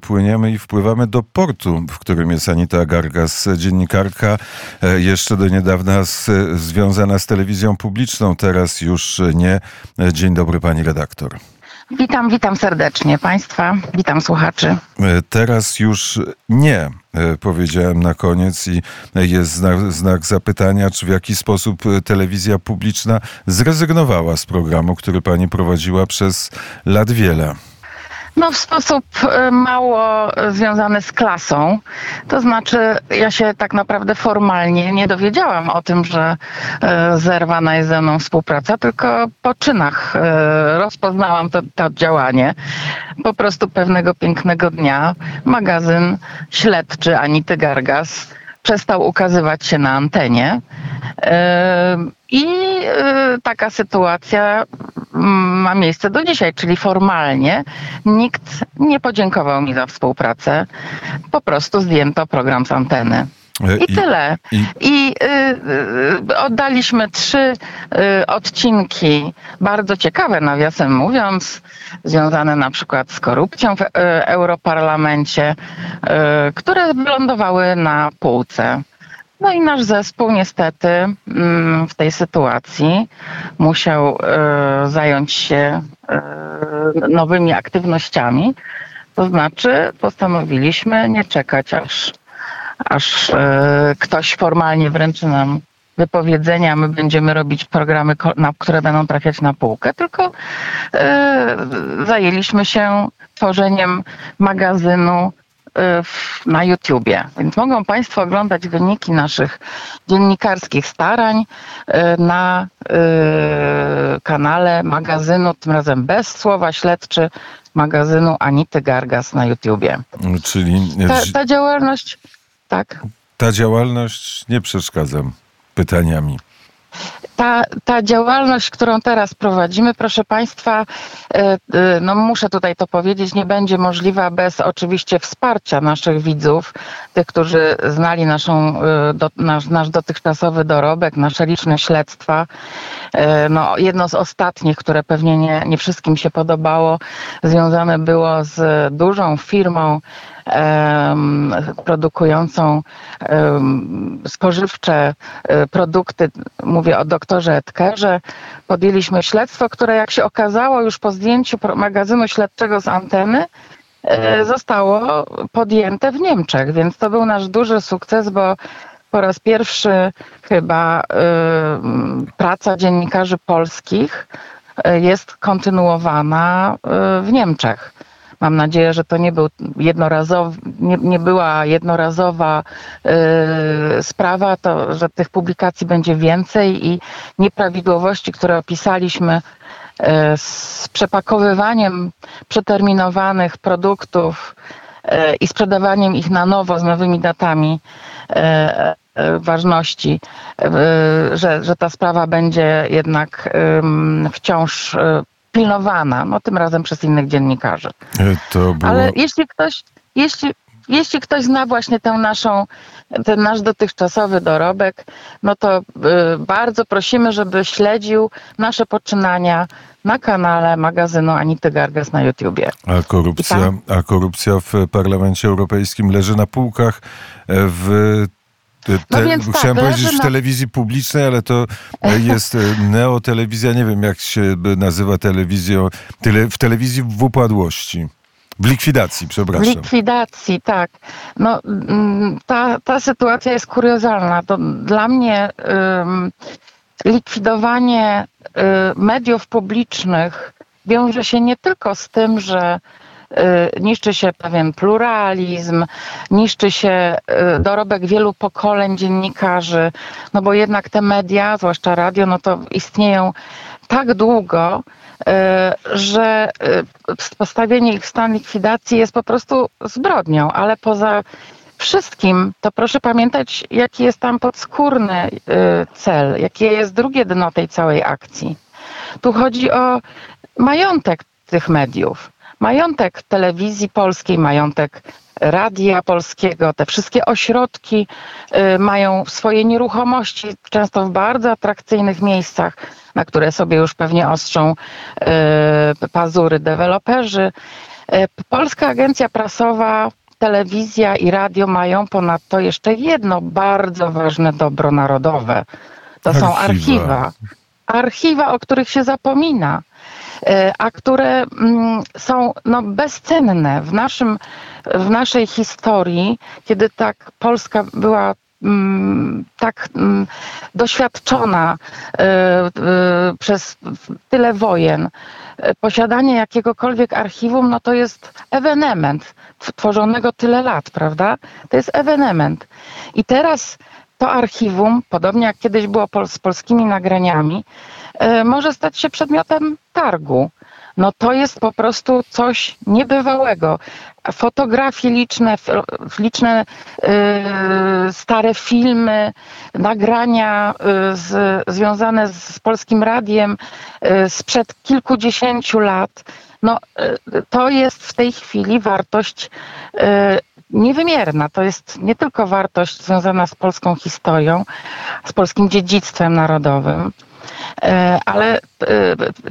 płyniemy i wpływamy do portu, w którym jest Anita Gargas, dziennikarka, e, jeszcze do niedawna z, związana z telewizją publiczną, teraz już nie. Dzień dobry pani redaktor. Witam, witam serdecznie Państwa, witam słuchaczy. E, teraz już nie, e, powiedziałem na koniec i jest znak, znak, zapytania, czy w jaki sposób telewizja publiczna zrezygnowała z programu, który pani prowadziła przez lat wiele. No, w sposób e, mało związany z klasą. To znaczy, ja się tak naprawdę formalnie nie dowiedziałam o tym, że e, zerwana jest ze mną współpraca, tylko po czynach e, rozpoznałam to, to działanie. Po prostu pewnego pięknego dnia magazyn śledczy Anity Gargas przestał ukazywać się na antenie. I taka sytuacja ma miejsce do dzisiaj, czyli formalnie nikt nie podziękował mi za współpracę. Po prostu zdjęto program z anteny. E, I, I tyle. I, I y, y, oddaliśmy trzy y, odcinki, bardzo ciekawe, nawiasem mówiąc, związane na przykład z korupcją w y, Europarlamencie, y, które wylądowały na półce. No i nasz zespół niestety mm, w tej sytuacji musiał e, zająć się nowymi aktywnościami. To znaczy postanowiliśmy nie czekać, aż, aż e, ktoś formalnie wręczy nam wypowiedzenia, my będziemy robić programy, które będą trafiać na półkę, tylko zajęliśmy się tworzeniem magazynu Y, na YouTubie. Więc mogą Państwo oglądać wyniki naszych dziennikarskich starań na kanale magazynu, tym razem bez słowa śledczy, magazynu Anity Gargas na YouTubie. Czyli ta, ta działalność, tak. Ta działalność nie przeszkadza pytaniami ta, ta działalność, którą teraz prowadzimy, proszę Państwa, e, e, no muszę tutaj to powiedzieć, nie będzie możliwa bez oczywiście wsparcia naszych widzów, tych, którzy znali naszą, e, do, nasz, nasz dotychczasowy dorobek, nasze liczne śledztwa. No, jedno z ostatnich, które pewnie nie, nie wszystkim się podobało, związane było z dużą firmą produkującą spożywcze e, produkty, mówię o doktorze Etkerze, podjęliśmy śledztwo, które jak się okazało już po zdjęciu magazynu śledczego z anteny, e, zostało podjęte w Niemczech, więc to był nasz duży sukces, bo po raz pierwszy chyba praca dziennikarzy polskich e, jest kontynuowana w Niemczech. Mam nadzieję, że to nie, był jednorazowy, nie, nie była jednorazowa y, sprawa, to, że tych publikacji będzie więcej i nieprawidłowości, które opisaliśmy y, z przepakowywaniem przeterminowanych produktów y, i sprzedawaniem ich na nowo z nowymi datami ważności, że, że ta sprawa będzie jednak wciąż pilnowana, no tym razem przez innych dziennikarzy. E, było... Ale jeśli ktoś, jeśli, jeśli ktoś zna właśnie tę naszą, ten nasz dotychczasowy dorobek, no to y, bardzo prosimy, żeby śledził nasze poczynania na kanale magazynu Anity Gargas na YouTubie. A korupcja, a korupcja w Parlamencie Europejskim leży na półkach w te, no więc tak, chciałem powiedzieć w telewizji publicznej, ale to e, jest e, neotelewizja, nie wiem jak się nazywa telewizją, tele, w telewizji w upadłości. W likwidacji, przepraszam. W likwidacji, tak. No, mm, ta, ta sytuacja jest kuriozalna. To dla mnie um, likwidowanie um, mediów publicznych wiąże się nie tylko z tym, że Y, niszczy się pewien pluralizm, niszczy się y, dorobek wielu pokoleń dziennikarzy, no bo jednak te media, zwłaszcza radio, no to istnieją tak długo, y, że postawienie ich w stan likwidacji jest po prostu zbrodnią, ale poza wszystkim, to proszę pamiętać, jaki jest tam podskórny cel, jakie jest drugie dno tej całej akcji. Tu chodzi o majątek tych mediów majątek telewizji polskiej, majątek radia polskiego, te wszystkie ośrodki y, mają swoje nieruchomości, często w bardzo atrakcyjnych miejscach, na które sobie już pewnie ostrzą y, pazury deweloperzy. Polska Agencja Prasowa, telewizja i radio mają ponadto jeszcze jedno bardzo ważne dobro narodowe. To archiwa. są archiwa. Archiwa, o których się zapomina. E, a które mm, są no, bezcenne w, naszym, w naszej historii, kiedy tak Polska była mm, tak mm, doświadczona e, e, przez tyle wojen, posiadanie jakiegokolwiek archiwum, no to jest ewenement tworzonego tyle lat, prawda? To jest ewenement. I teraz to archiwum, podobnie jak kiedyś było z polskimi nagraniami, E, może stać się przedmiotem targu. No to jest po prostu coś niebywałego. Fotografie liczne, liczne y, stare filmy, nagrania y, z, związane z polskim radiem y, sprzed kilkudziesięciu lat. No, to jest w tej chwili wartość niewymierna. To jest nie tylko wartość związana z polską historią, z polskim dziedzictwem narodowym, E, ale e,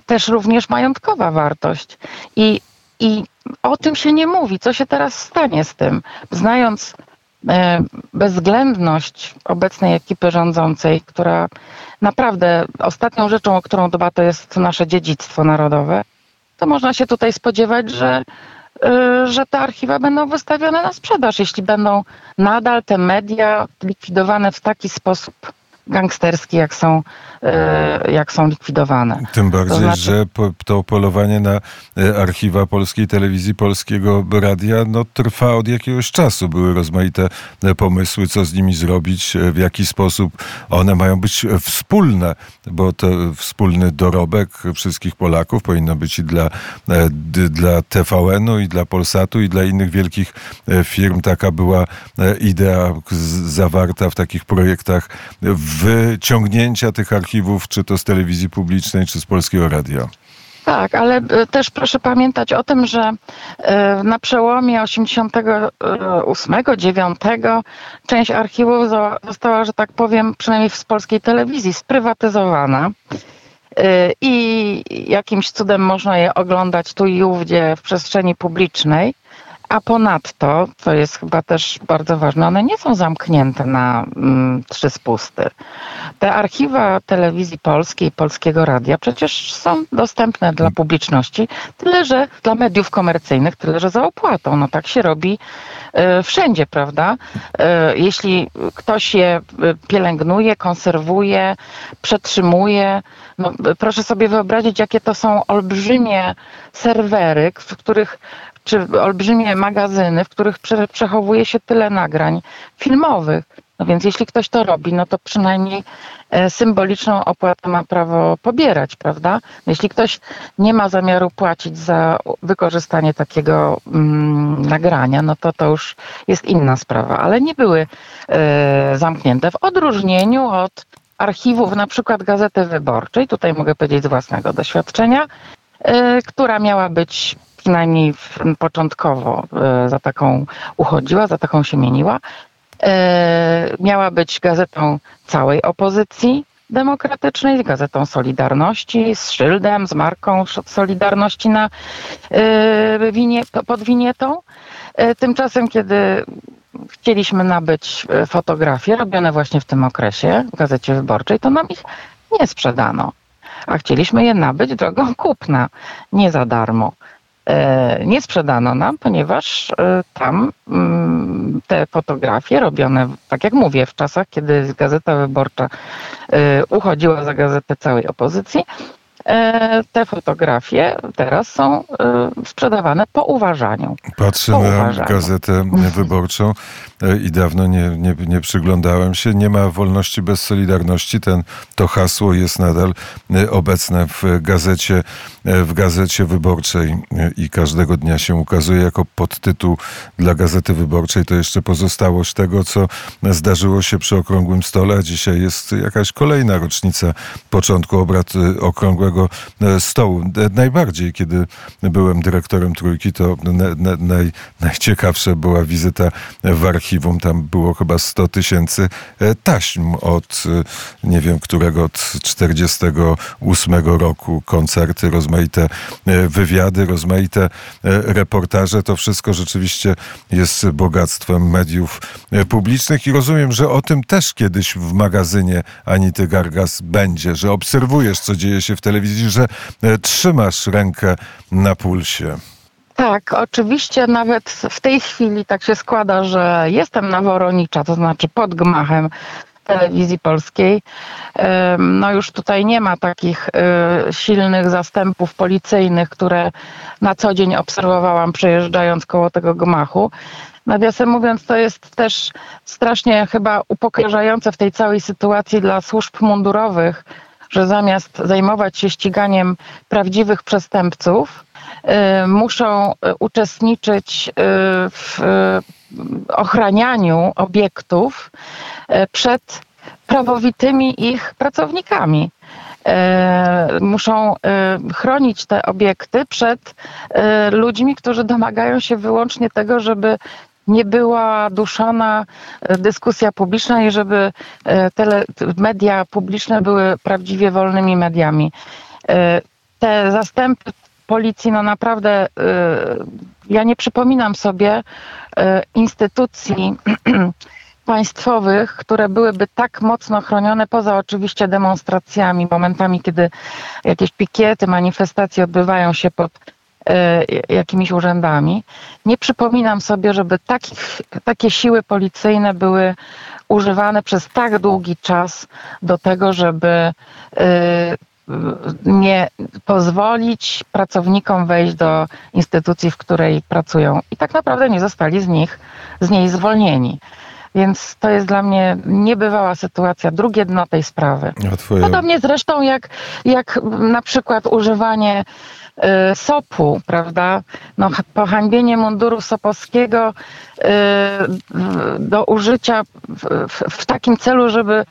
też również majątkowa wartość. I, I o tym się nie mówi. Co się teraz stanie z tym? Znając e, bezwzględność obecnej ekipy rządzącej, która naprawdę ostatnią rzeczą, o którą dba, to jest nasze dziedzictwo narodowe, to można się tutaj spodziewać, że, że te archiwa będą wystawione na sprzedaż, jeśli będą nadal te media likwidowane w taki sposób, gangsterskie, jak są, e, jak są likwidowane. Tym bardziej, to znaczy... że to polowanie na e, archiwa polskiej telewizji, polskiego radia, no, trwa od jakiegoś czasu. Były rozmaite e, pomysły, co z nimi zrobić, w jaki sposób one mają być wspólne, bo to wspólny dorobek wszystkich Polaków powinno być i dla, dla TVN-u, i dla Polsatu, i dla innych wielkich firm. Taka była idea zawarta w takich projektach w wyciągnięcia tych archiwów, czy to z telewizji publicznej, czy z polskiego radia. Tak, ale e, też proszę pamiętać o tym, że e, na przełomie 88-9 część archiwów została, że tak powiem, przynajmniej w polskiej telewizji, sprywatyzowana. E, I jakimś cudem można je oglądać tu i ówdzie w przestrzeni publicznej. A ponadto, co jest chyba też bardzo ważne, one nie są zamknięte na mm, trzy spusty. Te archiwa telewizji polskiej, polskiego radia przecież są dostępne dla publiczności, tyle że dla mediów komercyjnych, tyle że za opłatą. No tak się robi y, wszędzie, prawda? Y, jeśli ktoś je e, pielęgnuje, konserwuje, przetrzymuje, no, proszę sobie wyobrazić, jakie to są olbrzymie serwery, w których czy olbrzymie magazyny, w których prze, przechowuje się tyle nagrań filmowych. No więc jeśli ktoś to robi, no to przynajmniej e, symboliczną opłatę ma prawo pobierać, prawda? Jeśli ktoś nie ma zamiaru płacić za wykorzystanie takiego mm, nagrania, no to to już jest inna sprawa, ale nie były e, zamknięte w odróżnieniu od archiwów na przykład Gazety Wyborczej, tutaj mogę powiedzieć z własnego doświadczenia, e, która miała być przynajmniej początkowo e, za taką uchodziła, za taką się mieniła. E, miała być gazetą całej opozycji demokratycznej, gazetą Solidarności, z szyldem, z marką Solidarności na e, pod winietą. Tymczasem, kiedy chcieliśmy nabyć fotografie robione właśnie w tym okresie w Gazecie Wyborczej, to nam ich nie sprzedano. A chcieliśmy je nabyć drogą kupna, nie za darmo. E, nie sprzedano nam, ponieważ e, tam mm, te fotografie robione, tak jak mówię, w czasach, kiedy Gazeta Wyborcza e, uchodziła za gazetę całej opozycji, te fotografie teraz są e, sprzedawane po uważaniu. Patrzę po na uważaniu. gazetę wyborczą e, i dawno nie, nie, nie, przyglądałem się. Nie ma wolności bez solidarności. Ten, to hasło jest nadal obecne w gazecie, w gazecie wyborczej i każdego dnia się ukazuje jako podtytuł dla gazety wyborczej. To jeszcze pozostałość tego, co zdarzyło się przy okrągłym stole, a dzisiaj jest jakaś kolejna rocznica początku obrad okrągłego okrągłego stołu. Najbardziej, kiedy byłem dyrektorem Trójki, to naj, najciekawsza była wizyta w archiwum. Tam było chyba 100 tysięcy taśm od, nie wiem którego, od 48 roku, koncerty, rozmaite wywiady, rozmaite reportaże. To wszystko rzeczywiście jest bogactwem mediów publicznych i rozumiem, że o tym też kiedyś w magazynie Anity Gargas będzie, że obserwujesz, co dzieje się w telewizji, że e, trzymasz rękę na pulsie. Tak, oczywiście nawet w tej chwili tak się składa, że jestem na Woronicza, to znaczy pod gmachem telewizji polskiej. No już tutaj nie ma takich e, silnych zastępów policyjnych, które na co dzień obserwowałam przejeżdżając koło tego gmachu. Nawiasem mówiąc, to jest też strasznie chyba upokarzające w tej całej sytuacji dla służb mundurowych, że zamiast zajmować się ściganiem prawdziwych przestępców, y, muszą y, uczestniczyć y, w ochranianiu obiektów przed prawowitymi ich pracownikami. Muszą chronić te obiekty przed ludźmi, którzy domagają się wyłącznie tego, żeby nie była duszona e, dyskusja publiczna i żeby e, tele, media publiczne były prawdziwie wolnymi mediami. E, te zastępy policji, no naprawdę, ja nie przypominam sobie instytucji państwowych, które byłyby tak mocno chronione, poza oczywiście demonstracjami, momentami, kiedy jakieś pikiety, manifestacje odbywają się pod jakimiś urzędami. Nie przypominam sobie, żeby takich, takie siły policyjne były używane przez tak długi czas do tego, żeby e, nie pozwolić pracownikom wejść do instytucji, w której pracują. I tak naprawdę nie zostali z nich, z niej zwolnieni. Więc to jest dla mnie niebywała sytuacja, drugie dno tej sprawy. Twoje... Podobnie zresztą jak, jak na przykład używanie Y, SOP-u, prawda? No, pohańbienie munduru sopowskiego y, do użycia w, w, takim celu, żeby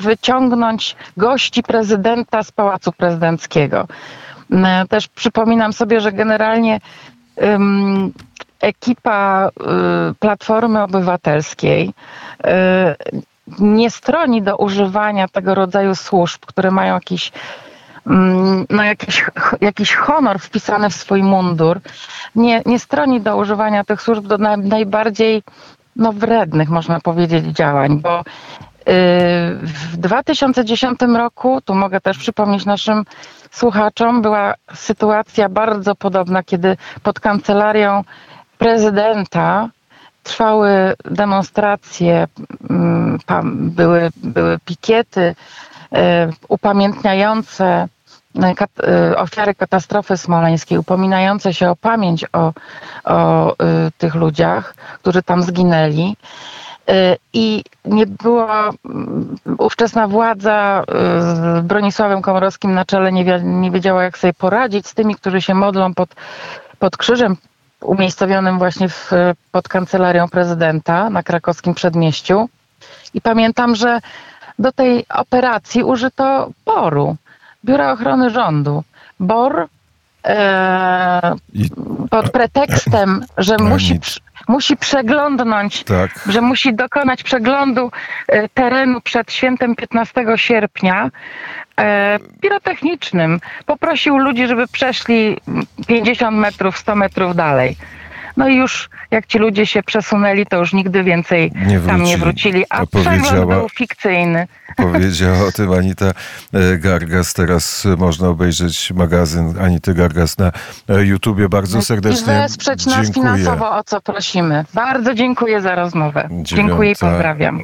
wyciągnąć gości prezydenta z Pałacu Prezydenckiego. Y, też przypominam sobie, że generalnie ekipa Platformy Obywatelskiej nie stroni do używania tego rodzaju służb, które mają jakiś Mm, no jakiś, jakiś honor wpisany w swój mundur, nie, nie stroni do używania tych służb do najbardziej no, wrednych, można powiedzieć, działań, bo y, w 2010 roku, tu mogę też przypomnieć naszym słuchaczom, była sytuacja bardzo podobna, kiedy pod kancelarią prezydenta trwały demonstracje, mm, były, były pikiety y, upamiętniające E, e, ofiary katastrofy smoleńskiej, upominające się o pamięć o, o e, tych ludziach, którzy tam zginęli. I nie była mm, ówczesna władza z Bronisławem Komorowskim na czele, nie, nie wiedziała, jak sobie poradzić z tymi, którzy się modlą pod, pod krzyżem umiejscowionym właśnie w, pod kancelarią prezydenta na krakowskim przedmieściu. I pamiętam, że do tej operacji użyto boru. Biura Ochrony Rządu. BOR pod pretekstem, że musi, musi przeglądnąć, tak. że musi dokonać przeglądu e, terenu przed świętem 15 sierpnia e, pirotechnicznym. Poprosił ludzi, żeby przeszli 50 metrów, 100 metrów dalej. No i już jak ci ludzie się przesunęli, to już nigdy więcej nie tam nie wrócili, a przegląd był fikcyjny. Powiedziała o tym Anita e, Gargas. Teraz można obejrzeć magazyn Anity Gargas na e, YouTubie. Bardzo serdecznie I wesprzeć nas finansowo, o co prosimy. Bardzo dziękuję za rozmowę. Dziękuję i pozdrawiam.